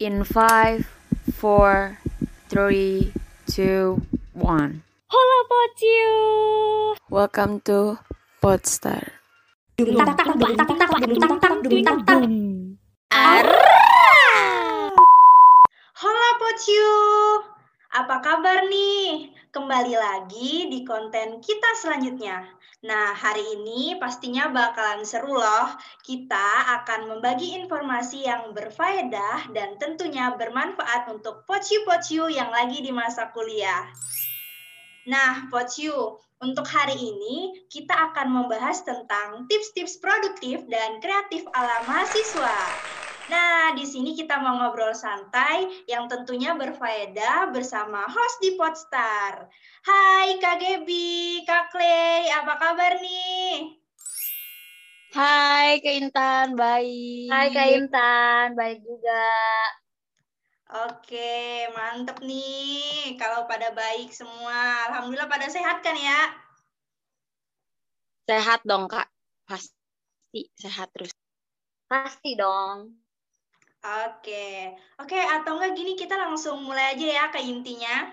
In five, four, three, two, one. Hola Pociu. Welcome to Podstar. Hola Pociu, apa kabar nih? Kembali lagi di konten kita selanjutnya. Nah, hari ini pastinya bakalan seru loh. Kita akan membagi informasi yang berfaedah dan tentunya bermanfaat untuk Pociu-Pociu yang lagi di masa kuliah. Nah, Pociu, untuk hari ini kita akan membahas tentang tips-tips produktif dan kreatif ala mahasiswa. Nah, di sini kita mau ngobrol santai yang tentunya berfaedah bersama host di Podstar. Hai Kak Gebi, Kak Clay, apa kabar nih? Hai Kak Intan, baik. Hai Kak Intan, baik juga. Oke, mantep nih. Kalau pada baik semua, Alhamdulillah pada sehat kan ya? Sehat dong Kak, pasti sehat terus. Pasti dong. Oke, oke atau enggak gini kita langsung mulai aja ya ke intinya.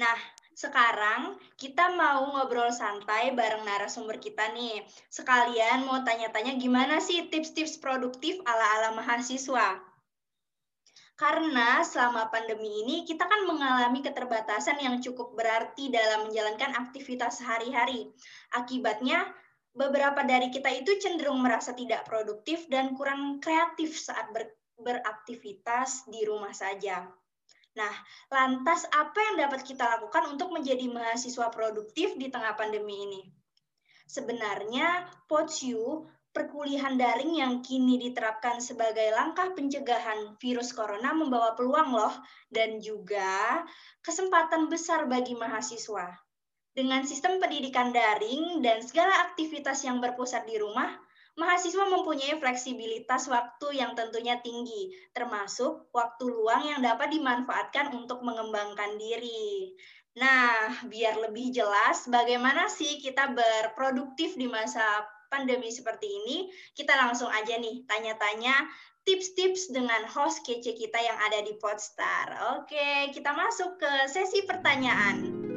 Nah, sekarang kita mau ngobrol santai bareng narasumber kita nih. Sekalian mau tanya-tanya gimana sih tips-tips produktif ala-ala mahasiswa. Karena selama pandemi ini kita kan mengalami keterbatasan yang cukup berarti dalam menjalankan aktivitas sehari-hari. Akibatnya beberapa dari kita itu cenderung merasa tidak produktif dan kurang kreatif saat ber beraktivitas di rumah saja. Nah, lantas apa yang dapat kita lakukan untuk menjadi mahasiswa produktif di tengah pandemi ini? Sebenarnya, POCU, perkuliahan daring yang kini diterapkan sebagai langkah pencegahan virus corona membawa peluang loh, dan juga kesempatan besar bagi mahasiswa. Dengan sistem pendidikan daring dan segala aktivitas yang berpusat di rumah, mahasiswa mempunyai fleksibilitas waktu yang tentunya tinggi, termasuk waktu luang yang dapat dimanfaatkan untuk mengembangkan diri. Nah, biar lebih jelas bagaimana sih kita berproduktif di masa pandemi seperti ini, kita langsung aja nih tanya-tanya tips-tips dengan host kece kita yang ada di Podstar. Oke, kita masuk ke sesi pertanyaan.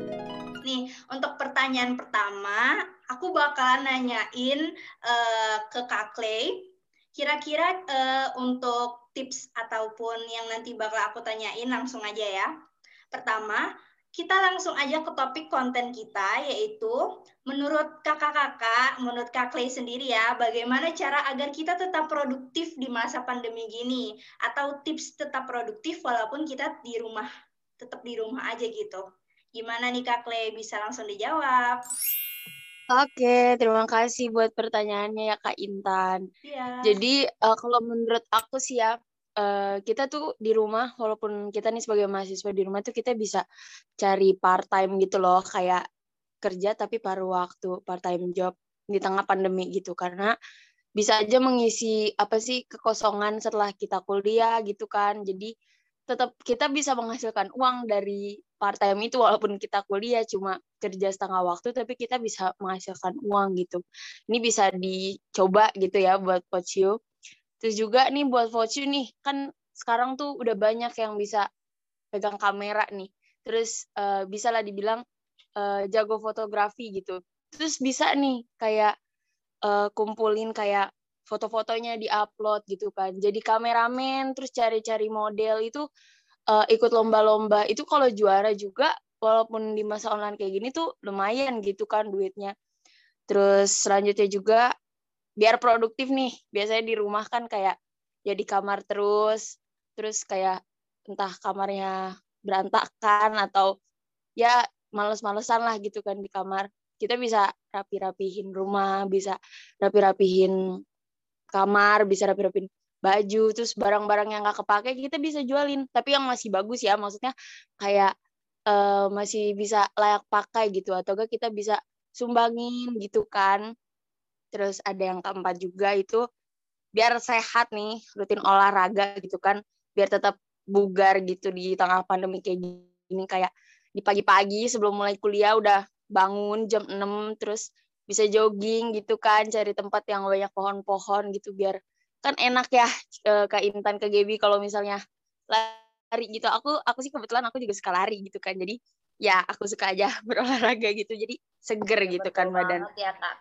Nih, untuk pertanyaan pertama, aku bakalan nanyain uh, ke Kak Clay. Kira-kira uh, untuk tips ataupun yang nanti bakal aku tanyain langsung aja ya. Pertama, kita langsung aja ke topik konten kita, yaitu menurut kakak-kakak, menurut Kak Clay sendiri ya, bagaimana cara agar kita tetap produktif di masa pandemi gini? Atau tips tetap produktif walaupun kita di rumah, tetap di rumah aja gitu. Gimana nih Kak Clay? Bisa langsung dijawab. Oke, terima kasih buat pertanyaannya ya Kak Intan. Iya. Jadi uh, kalau menurut aku sih ya, uh, kita tuh di rumah, walaupun kita nih sebagai mahasiswa di rumah tuh kita bisa cari part time gitu loh, kayak kerja tapi paruh waktu, part time job di tengah pandemi gitu. Karena bisa aja mengisi apa sih kekosongan setelah kita kuliah gitu kan. Jadi tetap kita bisa menghasilkan uang dari part time itu walaupun kita kuliah cuma kerja setengah waktu tapi kita bisa menghasilkan uang gitu. Ini bisa dicoba gitu ya buat Pocio. Terus juga nih buat Pocio nih kan sekarang tuh udah banyak yang bisa pegang kamera nih. Terus uh, bisa lah dibilang uh, jago fotografi gitu. Terus bisa nih kayak uh, kumpulin kayak foto-fotonya diupload gitu kan jadi kameramen terus cari-cari model itu uh, ikut lomba-lomba. Itu kalau juara juga walaupun di masa online kayak gini tuh lumayan gitu kan duitnya. Terus selanjutnya juga biar produktif nih. Biasanya di rumah kan kayak ya kamar terus. Terus kayak entah kamarnya berantakan atau ya males-malesan lah gitu kan di kamar. Kita bisa rapi-rapihin rumah bisa rapi-rapihin kamar, bisa rapi-rapin baju, terus barang-barang yang nggak kepake kita bisa jualin. Tapi yang masih bagus ya, maksudnya kayak uh, masih bisa layak pakai gitu, atau enggak kita bisa sumbangin gitu kan. Terus ada yang keempat juga itu biar sehat nih, rutin olahraga gitu kan, biar tetap bugar gitu di tengah pandemi kayak gini kayak di pagi-pagi sebelum mulai kuliah udah bangun jam 6 terus bisa jogging gitu kan cari tempat yang banyak pohon-pohon gitu biar kan enak ya Kak Intan ke Gaby kalau misalnya lari gitu. Aku aku sih kebetulan aku juga suka lari gitu kan. Jadi ya aku suka aja berolahraga gitu. Jadi seger Ya, gitu kan badan. ya Kak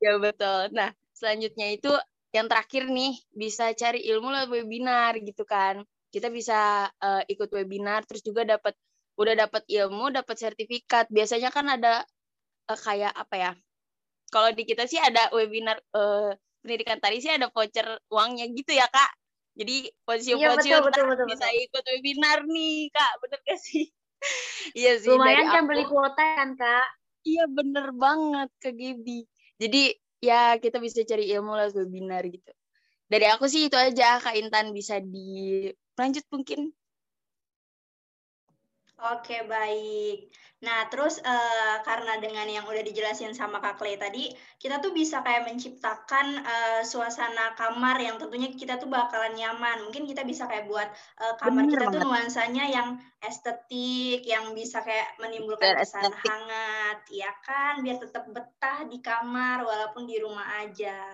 ya betul. Nah selanjutnya itu yang terakhir nih bisa cari ilmu lewat webinar gitu kan. Kita bisa eh, ikut webinar terus juga dapat udah dapat ilmu dapat sertifikat. Biasanya kan ada eh, kayak apa ya kalau di kita sih ada webinar eh, pendidikan tari sih ada voucher uangnya gitu ya kak jadi Iya, betul, betul, betul, bisa ikut webinar nih kak bener gak sih iya sih Lumayan kan aku- beli kuota kan Kak? Iya bener banget Kak Gaby. Jadi ya kita bisa cari ilmu lewat webinar gitu. Dari aku sih itu aja Kak Intan bisa dilanjut mungkin. Oke, baik. Nah, terus eh, karena dengan yang udah dijelasin sama Kak Clay tadi, kita tuh bisa kayak menciptakan eh, suasana kamar yang tentunya kita tuh bakalan nyaman. Mungkin kita bisa kayak buat eh, kamar Bener kita tuh banget. nuansanya yang estetik, yang bisa kayak menimbulkan kesan hangat, ya kan? Biar tetap betah di kamar walaupun di rumah aja.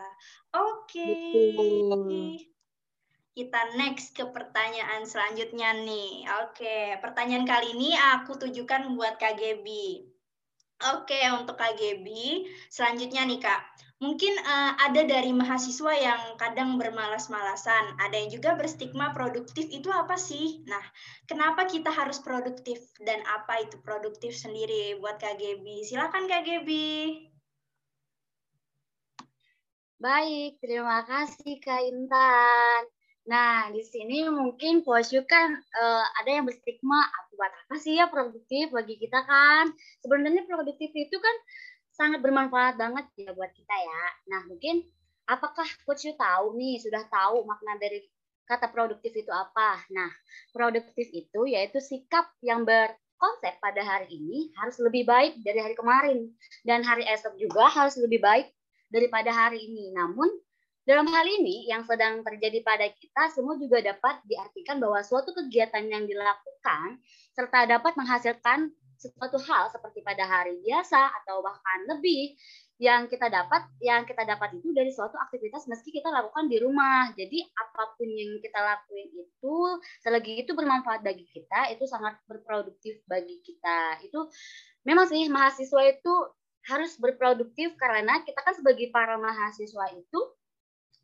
Oke. Betul. Kita next ke pertanyaan selanjutnya nih. Oke, pertanyaan kali ini aku tujukan buat Gebi. Oke, untuk Gebi, selanjutnya nih Kak. Mungkin eh, ada dari mahasiswa yang kadang bermalas-malasan, ada yang juga berstigma produktif itu apa sih? Nah, kenapa kita harus produktif dan apa itu produktif sendiri buat Gebi? Silakan Kak. Baik, terima kasih Kak Intan. Nah, di sini mungkin Posyu kan eh, ada yang berstigma, "Ah, buat apa sih ya produktif bagi kita kan? Sebenarnya produktif itu kan sangat bermanfaat banget ya buat kita ya. Nah, mungkin apakah Posyu tahu nih, sudah tahu makna dari kata produktif itu apa? Nah, produktif itu yaitu sikap yang berkonsep pada hari ini harus lebih baik dari hari kemarin dan hari esok juga harus lebih baik daripada hari ini. Namun dalam hal ini yang sedang terjadi pada kita semua juga dapat diartikan bahwa suatu kegiatan yang dilakukan serta dapat menghasilkan sesuatu hal seperti pada hari biasa atau bahkan lebih yang kita dapat yang kita dapat itu dari suatu aktivitas meski kita lakukan di rumah. Jadi apa pun yang kita lakuin itu selagi itu bermanfaat bagi kita itu sangat berproduktif bagi kita. Itu memang sih mahasiswa itu harus berproduktif karena kita kan sebagai para mahasiswa itu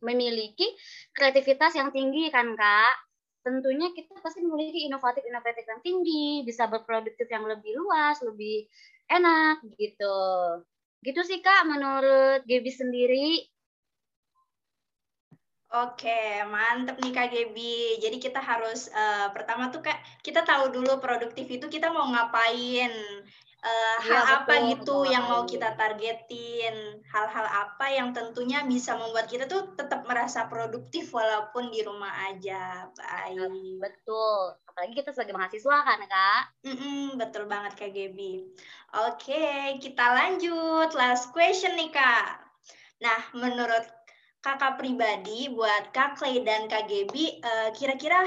memiliki kreativitas yang tinggi kan kak? Tentunya kita pasti memiliki inovatif-inovatif yang tinggi bisa berproduktif yang lebih luas lebih enak gitu. Gitu sih kak menurut Gaby sendiri. Oke, mantep nih Kak Gebi. Jadi kita harus eh, pertama tuh Kak, kita tahu dulu produktif itu kita mau ngapain, Eh, hal Iya, apa betul, gitu betul yang mau kita targetin, hal-hal apa yang tentunya bisa membuat kita tuh tetap merasa produktif walaupun di rumah aja. Baik. betul apalagi kita sebagai mahasiswa kan kak Mm-mm, betul banget Kak Gebi. Oke, kita lanjut. Last question nih Kak. Nah, menurut kakak pribadi buat Kak Clay dan Kak Gebi, eh, kira-kira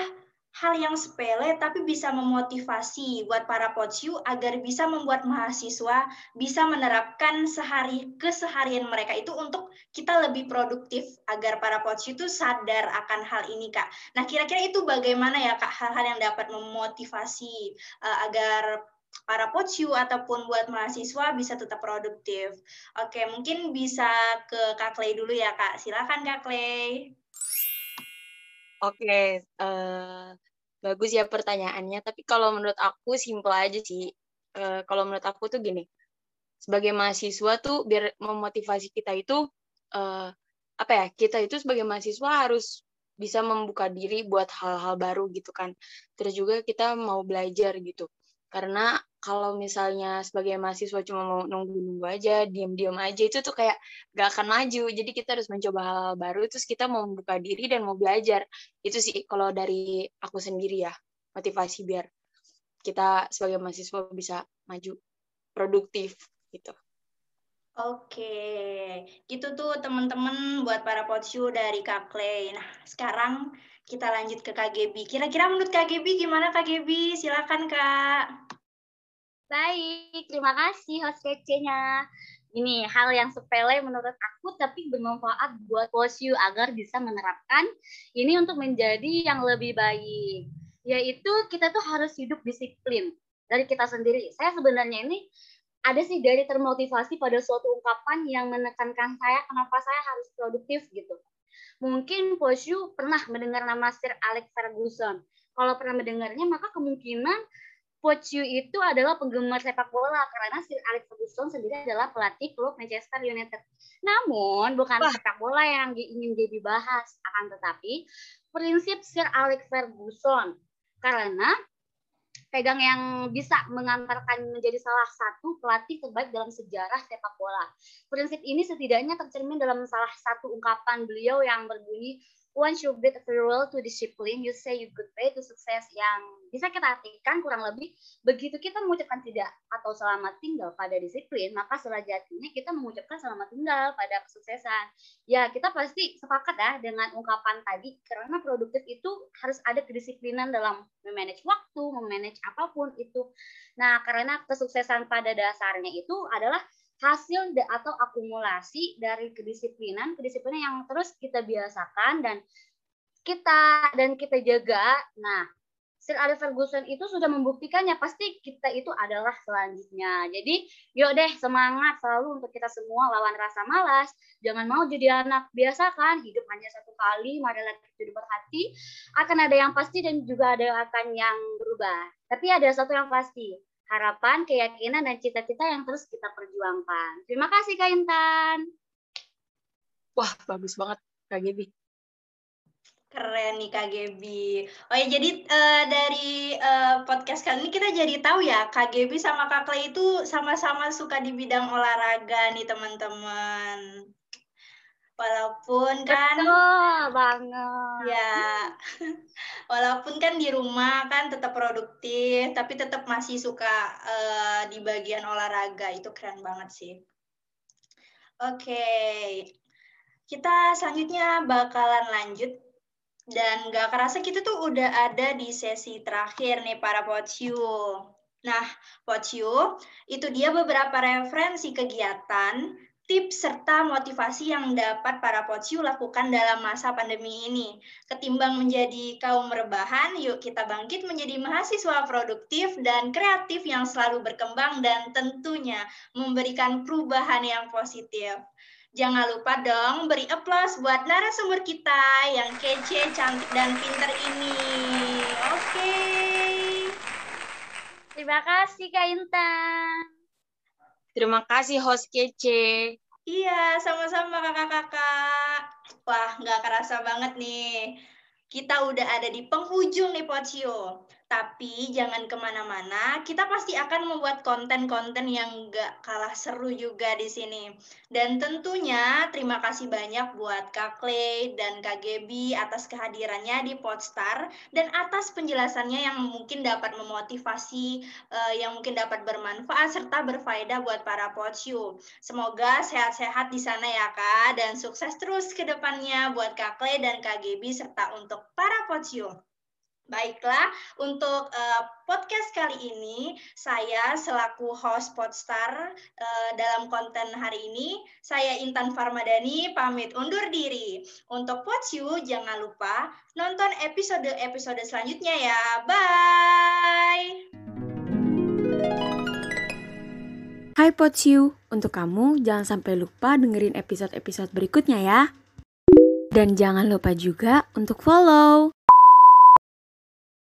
hal yang sepele tapi bisa memotivasi buat para pocu agar bisa membuat mahasiswa bisa menerapkan sehari keseharian mereka itu untuk kita lebih produktif agar para pocu itu sadar akan hal ini Kak. Nah, kira-kira itu bagaimana ya Kak hal-hal yang dapat memotivasi eh, agar para pocu ataupun buat mahasiswa bisa tetap produktif. Oke, mungkin bisa ke Kak Clay dulu ya, Kak. Silakan Kak Clay. Oke, eh, bagus ya pertanyaannya. Tapi kalau menurut aku simpel aja sih. Eh, kalau menurut aku tuh gini, sebagai mahasiswa tuh biar memotivasi kita itu eh, apa ya? Kita itu sebagai mahasiswa harus bisa membuka diri buat hal-hal baru gitu kan. Terus juga kita mau belajar gitu. Karena kalau misalnya sebagai mahasiswa cuma mau nunggu-nunggu aja, diam-diam aja itu tuh kayak gak akan maju. Jadi kita harus mencoba hal-hal baru, terus kita mau membuka diri dan mau belajar. Itu sih kalau dari aku sendiri ya, motivasi biar kita sebagai mahasiswa bisa maju produktif gitu. Oke, gitu tuh teman-teman buat para pocu dari Kak Clay. Nah, sekarang kita lanjut ke Gebi. Kira-kira menurut Gebi gimana Gebi? Silakan Kak. Baik, terima kasih host kece-nya. Ini hal yang sepele menurut aku tapi bermanfaat buat you agar bisa menerapkan ini untuk menjadi yang lebih baik. Yaitu kita tuh harus hidup disiplin dari kita sendiri. Saya sebenarnya ini ada sih dari termotivasi pada suatu ungkapan yang menekankan saya kenapa saya harus produktif gitu. Mungkin you pernah mendengar nama Sir Alex Ferguson. Kalau pernah mendengarnya maka kemungkinan Pochu itu adalah penggemar sepak bola karena Sir Alex Ferguson sendiri adalah pelatih klub Manchester United. Namun bukan Wah. sepak bola yang ingin jadi bahas, akan tetapi prinsip Sir Alex Ferguson karena pegang yang bisa mengantarkan menjadi salah satu pelatih terbaik dalam sejarah sepak bola. Prinsip ini setidaknya tercermin dalam salah satu ungkapan beliau yang berbunyi once you build a farewell to discipline, you say you goodbye to success yang bisa kita artikan kurang lebih begitu kita mengucapkan tidak atau selamat tinggal pada disiplin, maka selajatinya kita mengucapkan selamat tinggal pada kesuksesan. Ya, kita pasti sepakat ya dengan ungkapan tadi karena produktif itu harus ada kedisiplinan dalam memanage waktu, memanage apa pun itu. Nah, karena kesuksesan pada dasarnya itu adalah hasil atau akumulasi dari kedisiplinan kedisiplinan yang terus kita biasakan dan kita dan kita jaga nah Sir Alex Ferguson itu sudah membuktikannya pasti kita itu adalah selanjutnya. Jadi yuk deh semangat selalu untuk kita semua lawan rasa malas. Jangan mau jadi anak biasa kan hidup hanya satu kali. Marilah kita berhati. Akan ada yang pasti dan juga ada yang akan yang berubah. Tapi ada satu yang pasti harapan, keyakinan, dan cita-cita yang terus kita perjuangkan. Terima kasih Kak Intan. Wah, bagus banget Kak Gebi. Keren nih Kak Gebi. Oh ya, jadi uh, dari uh, podcast kali ini kita jadi tahu ya, Kak Gebi sama Kak Clay itu sama-sama suka di bidang olahraga nih teman-teman. Walaupun kan Betul banget. Ya. Walaupun kan di rumah kan tetap produktif, tapi tetap masih suka uh, di bagian olahraga. Itu keren banget sih. Oke. Okay. Kita selanjutnya bakalan lanjut dan gak kerasa kita tuh udah ada di sesi terakhir nih para Pochu. Nah, Pochu, itu dia beberapa referensi kegiatan tips serta motivasi yang dapat para Pocu lakukan dalam masa pandemi ini. Ketimbang menjadi kaum rebahan, yuk kita bangkit menjadi mahasiswa produktif dan kreatif yang selalu berkembang dan tentunya memberikan perubahan yang positif. Jangan lupa dong beri aplaus buat narasumber kita yang kece, cantik, dan pinter ini. Oke. Okay. Terima kasih Kak Intan. Terima kasih host kece. Iya, sama-sama kakak-kakak. Wah, nggak kerasa banget nih. Kita udah ada di penghujung nih Pocio. Tapi jangan ke mana-mana, kita pasti akan membuat konten-konten yang gak kalah seru juga di sini. Dan tentunya terima kasih banyak buat Kak Clay dan Kak Gebi atas kehadirannya di Podstar dan atas penjelasannya yang mungkin dapat memotivasi, uh, yang mungkin dapat bermanfaat serta berfaedah buat para Podsyu. Semoga sehat-sehat di sana ya Kak dan sukses terus ke depannya buat Kak Clay dan Kak Gebi serta untuk para Podsyu. Baiklah, untuk uh, podcast kali ini saya selaku host Podstar uh, dalam konten hari ini, saya Intan Farmadani pamit undur diri. Untuk Podsyu jangan lupa nonton episode-episode selanjutnya ya. Bye. Hai Podsyu, untuk kamu jangan sampai lupa dengerin episode-episode berikutnya ya. Dan jangan lupa juga untuk follow.